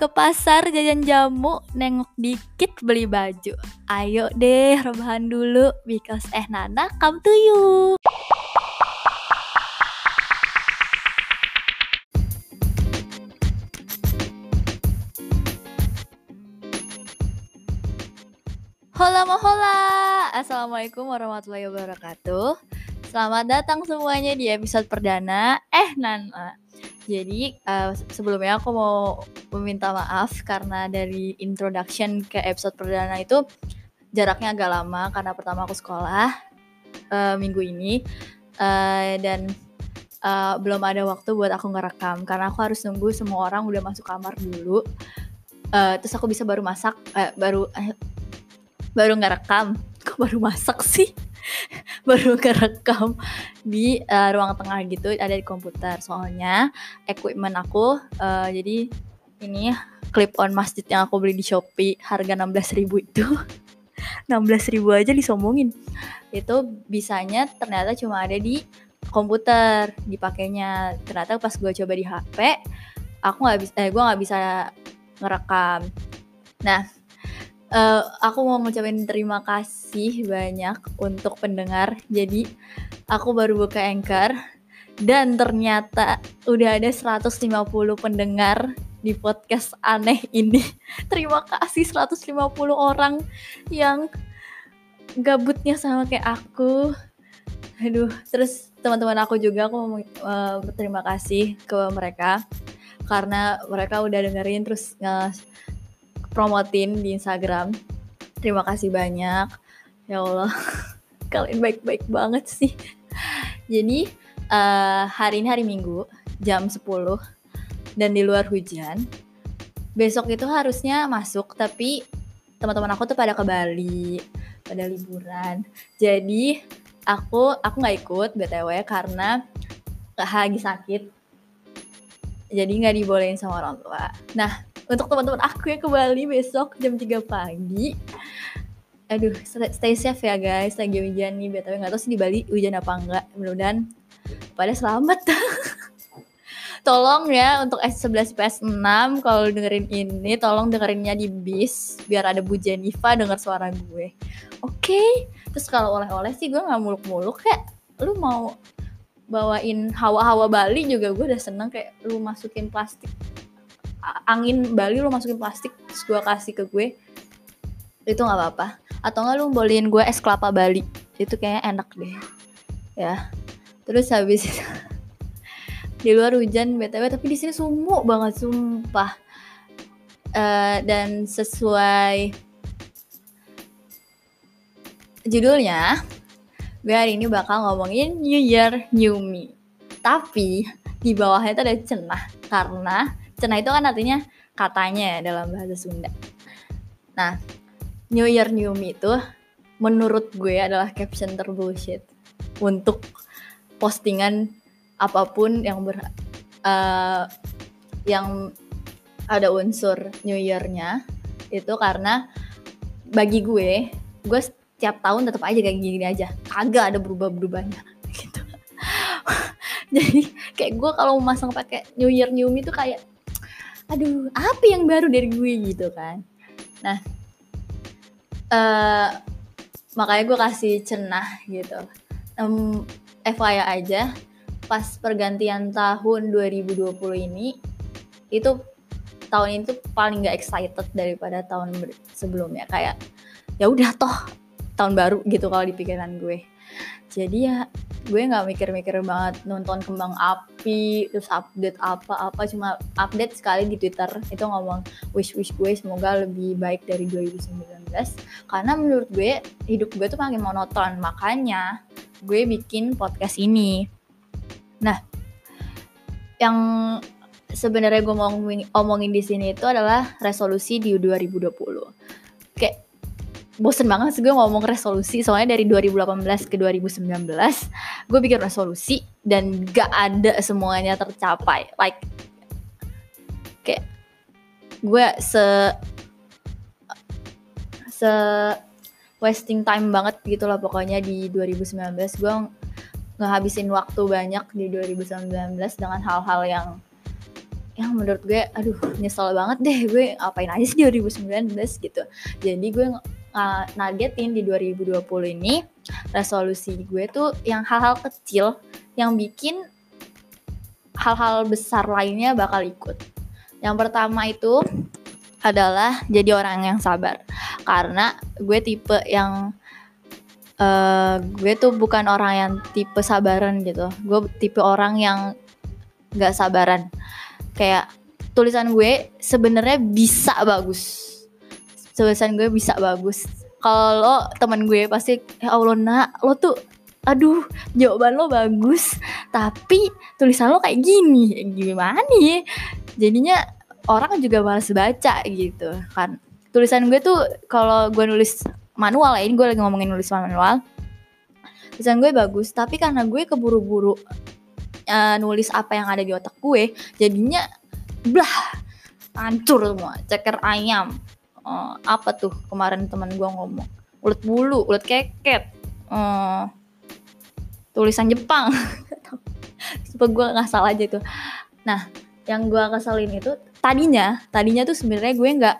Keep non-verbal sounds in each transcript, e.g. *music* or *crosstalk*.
ke pasar jajan jamu, nengok dikit beli baju. Ayo deh rebahan dulu because eh Nana come to you. Hola hola, Assalamualaikum warahmatullahi wabarakatuh Selamat datang semuanya di episode perdana Eh Nana jadi uh, sebelumnya aku mau meminta maaf karena dari introduction ke episode perdana itu jaraknya agak lama karena pertama aku sekolah uh, minggu ini uh, dan uh, belum ada waktu buat aku ngerekam karena aku harus nunggu semua orang udah masuk kamar dulu. Uh, terus aku bisa baru masak, uh, baru uh, baru ngerekam. Kok baru masak sih? Baru kerekam di uh, ruang tengah gitu ada di komputer. Soalnya equipment aku uh, jadi ini clip on masjid yang aku beli di Shopee harga 16.000 itu *laughs* 16.000 aja disombongin. Itu bisanya ternyata cuma ada di komputer dipakainya. Ternyata pas gue coba di HP aku nggak bisa eh gue nggak bisa ngerekam. Nah uh, aku mau ngucapin terima kasih banyak untuk pendengar. Jadi aku baru buka Anchor dan ternyata udah ada 150 pendengar di podcast aneh ini. *laughs* terima kasih 150 orang yang gabutnya sama kayak aku. Aduh, terus teman-teman aku juga aku mau uh, berterima kasih ke mereka karena mereka udah dengerin terus promotin di Instagram. Terima kasih banyak. Ya Allah, *laughs* kalian baik-baik banget sih. Jadi uh, hari ini hari Minggu jam 10 dan di luar hujan. Besok itu harusnya masuk tapi teman-teman aku tuh pada ke Bali, pada liburan. Jadi aku aku nggak ikut btw karena lagi sakit. Jadi nggak dibolehin sama orang tua. Nah untuk teman-teman aku yang ke Bali besok jam 3 pagi. Aduh stay safe ya guys. Lagi hujan nih btw nggak tahu sih di Bali hujan apa enggak. Mudah-mudahan pada selamat. *laughs* Tolong ya untuk S11 PS6 kalau dengerin ini tolong dengerinnya di bis biar ada Bu Jennifer denger suara gue. Oke? Okay? terus kalau oleh-oleh sih gue nggak muluk-muluk kayak lu mau bawain hawa-hawa Bali juga gue udah seneng kayak lu masukin plastik angin Bali lo masukin plastik terus gue kasih ke gue itu nggak apa-apa. Atau nggak lu bolehin gue es kelapa Bali itu kayaknya enak deh. Ya. Terus habis *laughs* di luar hujan btw tapi di sini sumuk banget sumpah. Uh, dan sesuai judulnya gue hari ini bakal ngomongin New Year New Me. Tapi di bawahnya itu ada cenah karena Cenah itu kan artinya katanya dalam bahasa Sunda. Nah, New Year New Me itu menurut gue adalah caption terbullshit untuk postingan apa pun yang ber uh, yang ada unsur New Year-nya itu karena bagi gue gue setiap tahun tetap aja kayak gini, aja kagak ada berubah-berubahnya *laughs* gitu *laughs* jadi kayak gue kalau mau masang pakai New Year New Me itu kayak aduh apa yang baru dari gue gitu kan. Nah uh, makanya gue kasih cenah gitu. Um, FYI aja pas pergantian tahun 2020 ini itu tahun ini tuh paling gak excited daripada tahun sebelumnya. Kayak ya udah toh tahun baru gitu kalau di pikiran gue jadi ya gue nggak mikir-mikir banget nonton kembang api terus update apa-apa cuma update sekali di Twitter. Itu ngomong wish wish gue semoga lebih baik dari 2019 karena menurut gue hidup gue tuh makin monoton. Makanya gue bikin podcast ini. Nah yang sebenarnya gue mau ngomongin di sini itu adalah resolusi di 2020 kayak bosen banget sih gue ngomong resolusi soalnya dari 2018 ke 2019 gue bikin resolusi dan gak ada semuanya tercapai. Like kayak gue se se wasting time banget gitu lah pokoknya di 2019 gue ngehabisin waktu banyak di 2019 dengan hal-hal yang yang menurut gue aduh nyesel banget deh. Gue ngapain aja sih 2019 gitu. Jadi gue uh, nargetin di 2020 ini resolusi gue tuh yang hal-hal kecil yang bikin hal-hal besar lainnya bakal ikut. Yang pertama itu adalah jadi orang yang sabar. Karena gue tipe yang uh, gue tuh bukan orang yang tipe sabaran gitu. Gue tipe orang yang nggak sabaran. Kayak tulisan gue sebenarnya bisa bagus tulisan gue bisa bagus. Kalau teman gue pasti ya Allah nak lo tuh aduh jawaban lo bagus tapi tulisan lo kayak gini. Gimana nih jadinya orang juga malas baca gitu kan. Tulisan gue tuh kalau gue nulis manual ya ini gue lagi ngomongin nulis manual. Tulisan gue bagus tapi karena gue keburu-buru uh, nulis apa yang ada di otak gue jadinya blah hancur semua ceker ayam uh, apa tuh kemarin teman gue ngomong? Ulet bulu ulet keket. Uh, tulisan Jepang. *laughs* Supaya gue nggak salah aja tuh. Nah yang gue keselin itu tadinya tadinya tuh sebenarnya gue nggak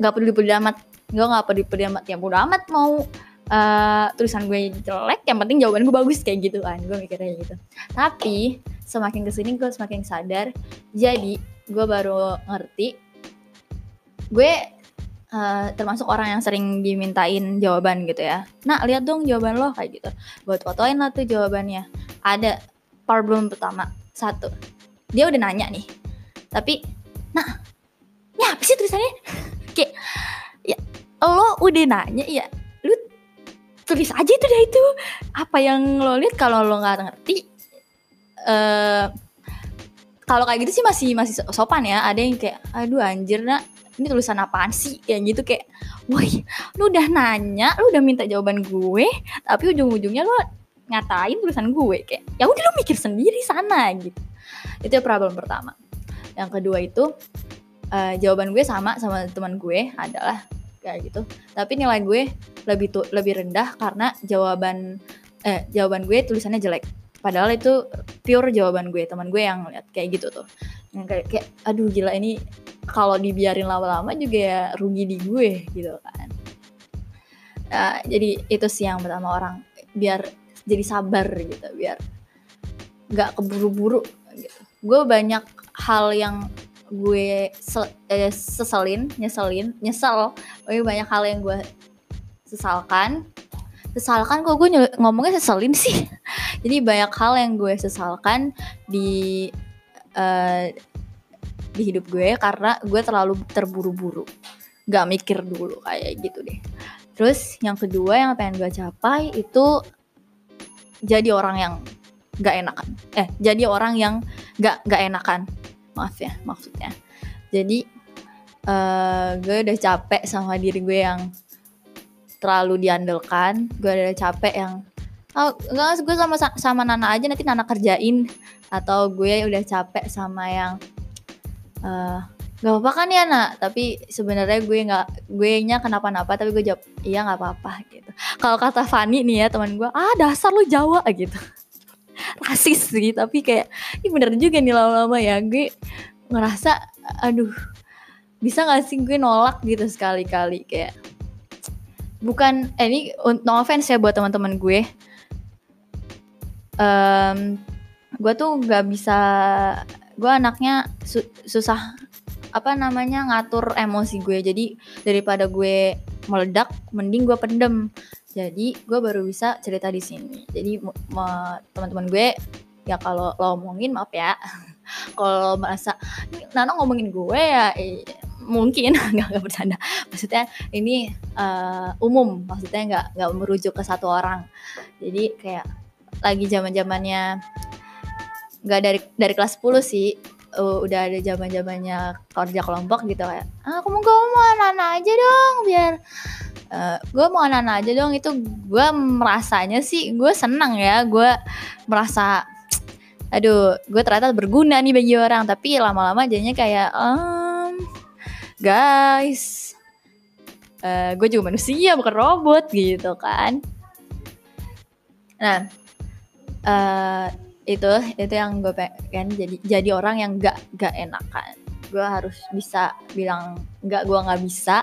nggak peduli peduli amat. Gue nggak peduli peduli amat. Ya bodo amat mau uh, tulisan gue jelek yang penting jawaban gue bagus kayak gitu kan. Gue mikirnya gitu. Tapi semakin ke sini gue semakin sadar. Jadi gue baru ngerti gue uh, termasuk orang yang sering dimintain jawaban gitu ya. Nah lihat dong jawaban lo kayak gitu. Gue fotoin lah tuh jawabannya. Ada problem pertama. Satu. Dia udah nanya nih. Tapi nah ini apa sih tulisannya? *laughs* Kayak ya lo udah nanya ya lu tulis aja itu deh itu. Apa yang lo lihat kalau lo nggak ngerti uh, kalau kayak gitu sih masih masih sopan ya. Ada yang kayak aduh anjir nak ini tulisan apaan sih? Kayak gitu kayak woi lu udah nanya lu udah minta jawaban gue tapi ujung-ujungnya lu ngatain tulisan gue. Kayak ya udah lu mikir sendiri sana gitu. Itu problem pertama. Yang kedua itu uh, jawaban gue sama sama teman gue adalah kayak gitu. Tapi nilai gue lebih tuh lebih rendah karena jawaban eh jawaban gue tulisannya jelek. Padahal itu pure jawaban gue teman gue yang lihat kayak gitu tuh. Yang kayak, kayak aduh gila ini kalau dibiarin lama-lama juga ya rugi di gue gitu kan uh, jadi itu sih yang pertama orang biar jadi sabar gitu biar nggak keburu-buru gitu gue banyak hal yang gue sel, eh, seselin, nyeselin, nyesel. Tapi banyak hal yang gue sesalkan. Sesalkan kok gue ngomongnya seselin sih. *laughs* Jadi banyak hal yang gue sesalkan di uh, di hidup gue karena gue terlalu terburu-buru. Gak mikir dulu kayak gitu deh. Terus yang kedua yang pengen gue capai itu jadi orang yang gak enakan. Eh, jadi orang yang gak gak enakan maaf ya maksudnya jadi uh, gue udah capek sama diri gue yang terlalu diandalkan gue udah capek yang oh enggak gue sama sama Nana aja nanti Nana kerjain atau gue udah capek sama yang uh, nggak apa-apa kan ya nak tapi sebenarnya gue nggak gue nya kenapa-napa tapi gue jawab iya nggak apa-apa gitu. Kalau kata Fani nih ya teman gue ah dasar lu Jawa *laughs* gitu. Rasis sih tapi kayak ini bener juga nih lama-lama ya. Gue ngerasa aduh bisa gak sih gue nolak? Gitu sekali-kali kayak bukan eh, ini no offense ya buat teman-teman gue. Um, gue tuh nggak bisa gue anaknya su susah apa namanya ngatur emosi gue. Jadi daripada gue meledak mending gue pendem. Jadi gue baru bisa cerita di sini. Jadi teman-teman gue ya kalau lo ngomongin maaf ya. *laughs* Kalau merasa Nano ngomongin gue ya eh, mungkin. *laughs* Nggak nggak bercanda. Maksudnya ini uh, umum. Maksudnya nggak nggak merujuk ke satu orang. Jadi kayak lagi zaman zamannya nggak dari dari kelas 10 sih. Uh, udah ada zaman zamannya kerja kelompok gitu kayak ah, aku mau ngomong anak-anak aja dong biar uh, eh, gue mau anak-anak aja dong. Itu gue merasanya sih gue senang ya gue merasa aduh gue ternyata berguna nih bagi orang. Tapi lama-lama jadinya kayak um, guys uh, gue juga manusia bukan robot gitu kan. Nah uh, itu itu yang gue pengen jadi jadi orang yang gak gak enakan gue harus bisa bilang nggak gue nggak bisa.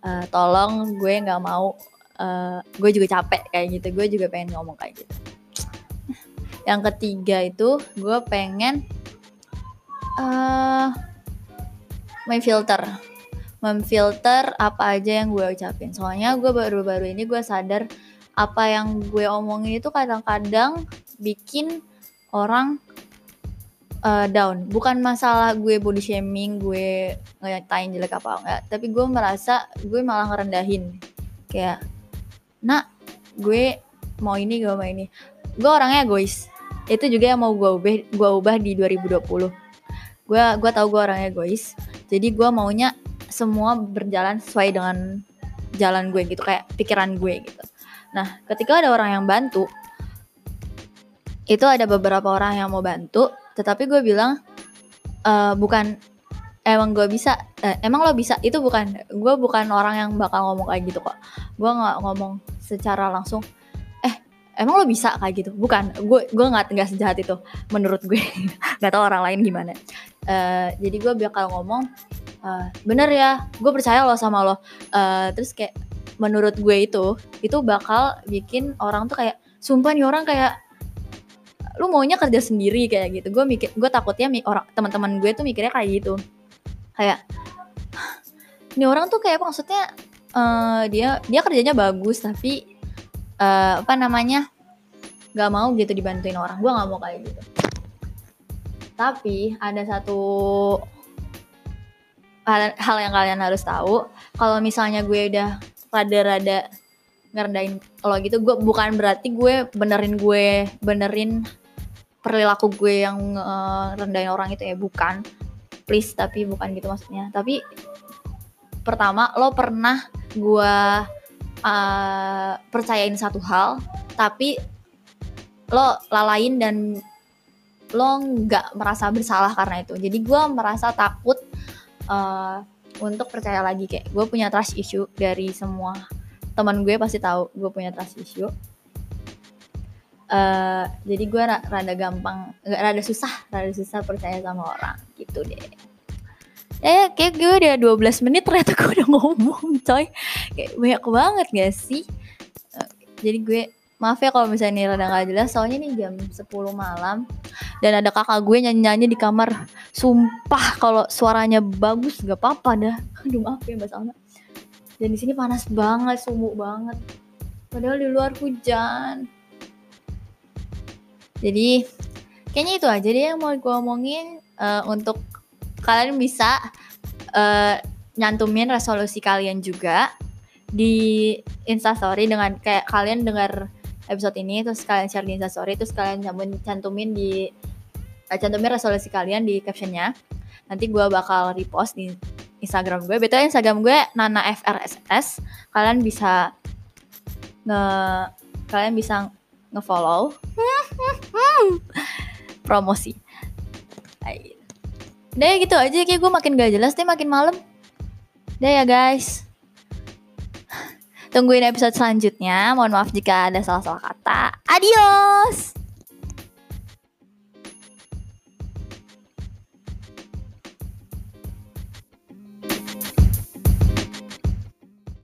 Uh, tolong gue nggak mau. Uh, gue juga capek kayak gitu. Gue juga pengen ngomong kayak gitu. Yang ketiga itu gue pengen uh, main filter memfilter apa aja yang gue ucapin. Soalnya gue baru-baru ini gue sadar apa yang gue omongin itu kadang-kadang bikin orang uh, down. Bukan masalah gue body shaming gue ngatain jelek apa enggak. Tapi gue merasa gue malah ngerendahin. Kayak nak gue mau ini gue mau ini. Gue orangnya egois. Itu juga yang mau gue ubah gue ubah di 2020 gue gue tau gue orangnya egois. Jadi gue maunya semua berjalan sesuai dengan jalan gue gitu kayak pikiran gue gitu. Nah ketika ada orang yang bantu itu ada beberapa orang yang mau bantu tetapi gue bilang e, bukan emang gue bisa eh, emang lo bisa? Itu bukan gue bukan orang yang bakal ngomong kayak gitu kok. Gue nggak ngomong secara langsung eh emang lo bisa? Kayak gitu. Bukan gue gue nggak nggak sejahat itu menurut gue. *laughs* Nggak tahu orang lain gimana. Uh, jadi gue bakal ngomong uh, bener ya gue percaya lo sama lo. Uh, terus kayak menurut gue itu itu bakal bikin orang tuh kayak sumpah nih orang kayak lu maunya kerja sendiri kayak gitu. Gue mikir gue takutnya orang teman-teman gue tuh mikirnya kayak gitu. Kayak ini orang tuh kayak maksudnya uh, dia dia kerjanya bagus tapi uh, apa namanya nggak mau gitu dibantuin orang. Gue nggak mau kayak gitu. Tapi ada satu hal, hal yang kalian harus tahu. Kalau misalnya gue udah rada-rada ngerendahin lo gitu gue bukan berarti gue benerin gue benerin perilaku gue yang uh, rendahin orang itu ya bukan. Please tapi bukan gitu maksudnya. Tapi pertama lo pernah gue uh, percayain satu hal tapi lo lalain dan lo nggak merasa bersalah karena itu. Jadi gue merasa takut uh, untuk percaya lagi. Kayak gue punya trust issue dari semua teman gue pasti tahu gue punya trust issue uh, jadi gue rada gampang nggak rada susah rada susah percaya sama orang gitu deh. Eh kayak gue udah 12 menit ternyata gue udah ngomong coy. Kayak banyak banget gak sih? Uh, jadi gue maaf ya kalau misalnya ini rada gak jelas soalnya ini jam 10 malam dan ada kakak gue nyanyi-nyanyi di kamar. Sumpah kalau suaranya bagus gak apa-apa dah. Aduh maaf ya mbak Salma. Dan di sini panas banget sumuk banget. Padahal di luar hujan jadi kayaknya itu aja deh yang mau gue omongin uh, untuk kalian bisa uh, nyantumin resolusi kalian juga di instastory dengan kayak kalian dengar episode ini terus kalian share di instastory terus kalian cantumin di uh, cantumin resolusi kalian di captionnya. Nanti gue bakal repost di Instagram gue. Betul Instagram gue Nana FRSS kalian bisa nge kalian bisa ngefollow promosi Udah gitu aja kayak gue makin gak jelas deh makin malam Udah ya guys Tungguin episode selanjutnya. Mohon maaf jika ada salah-salah kata. Adios.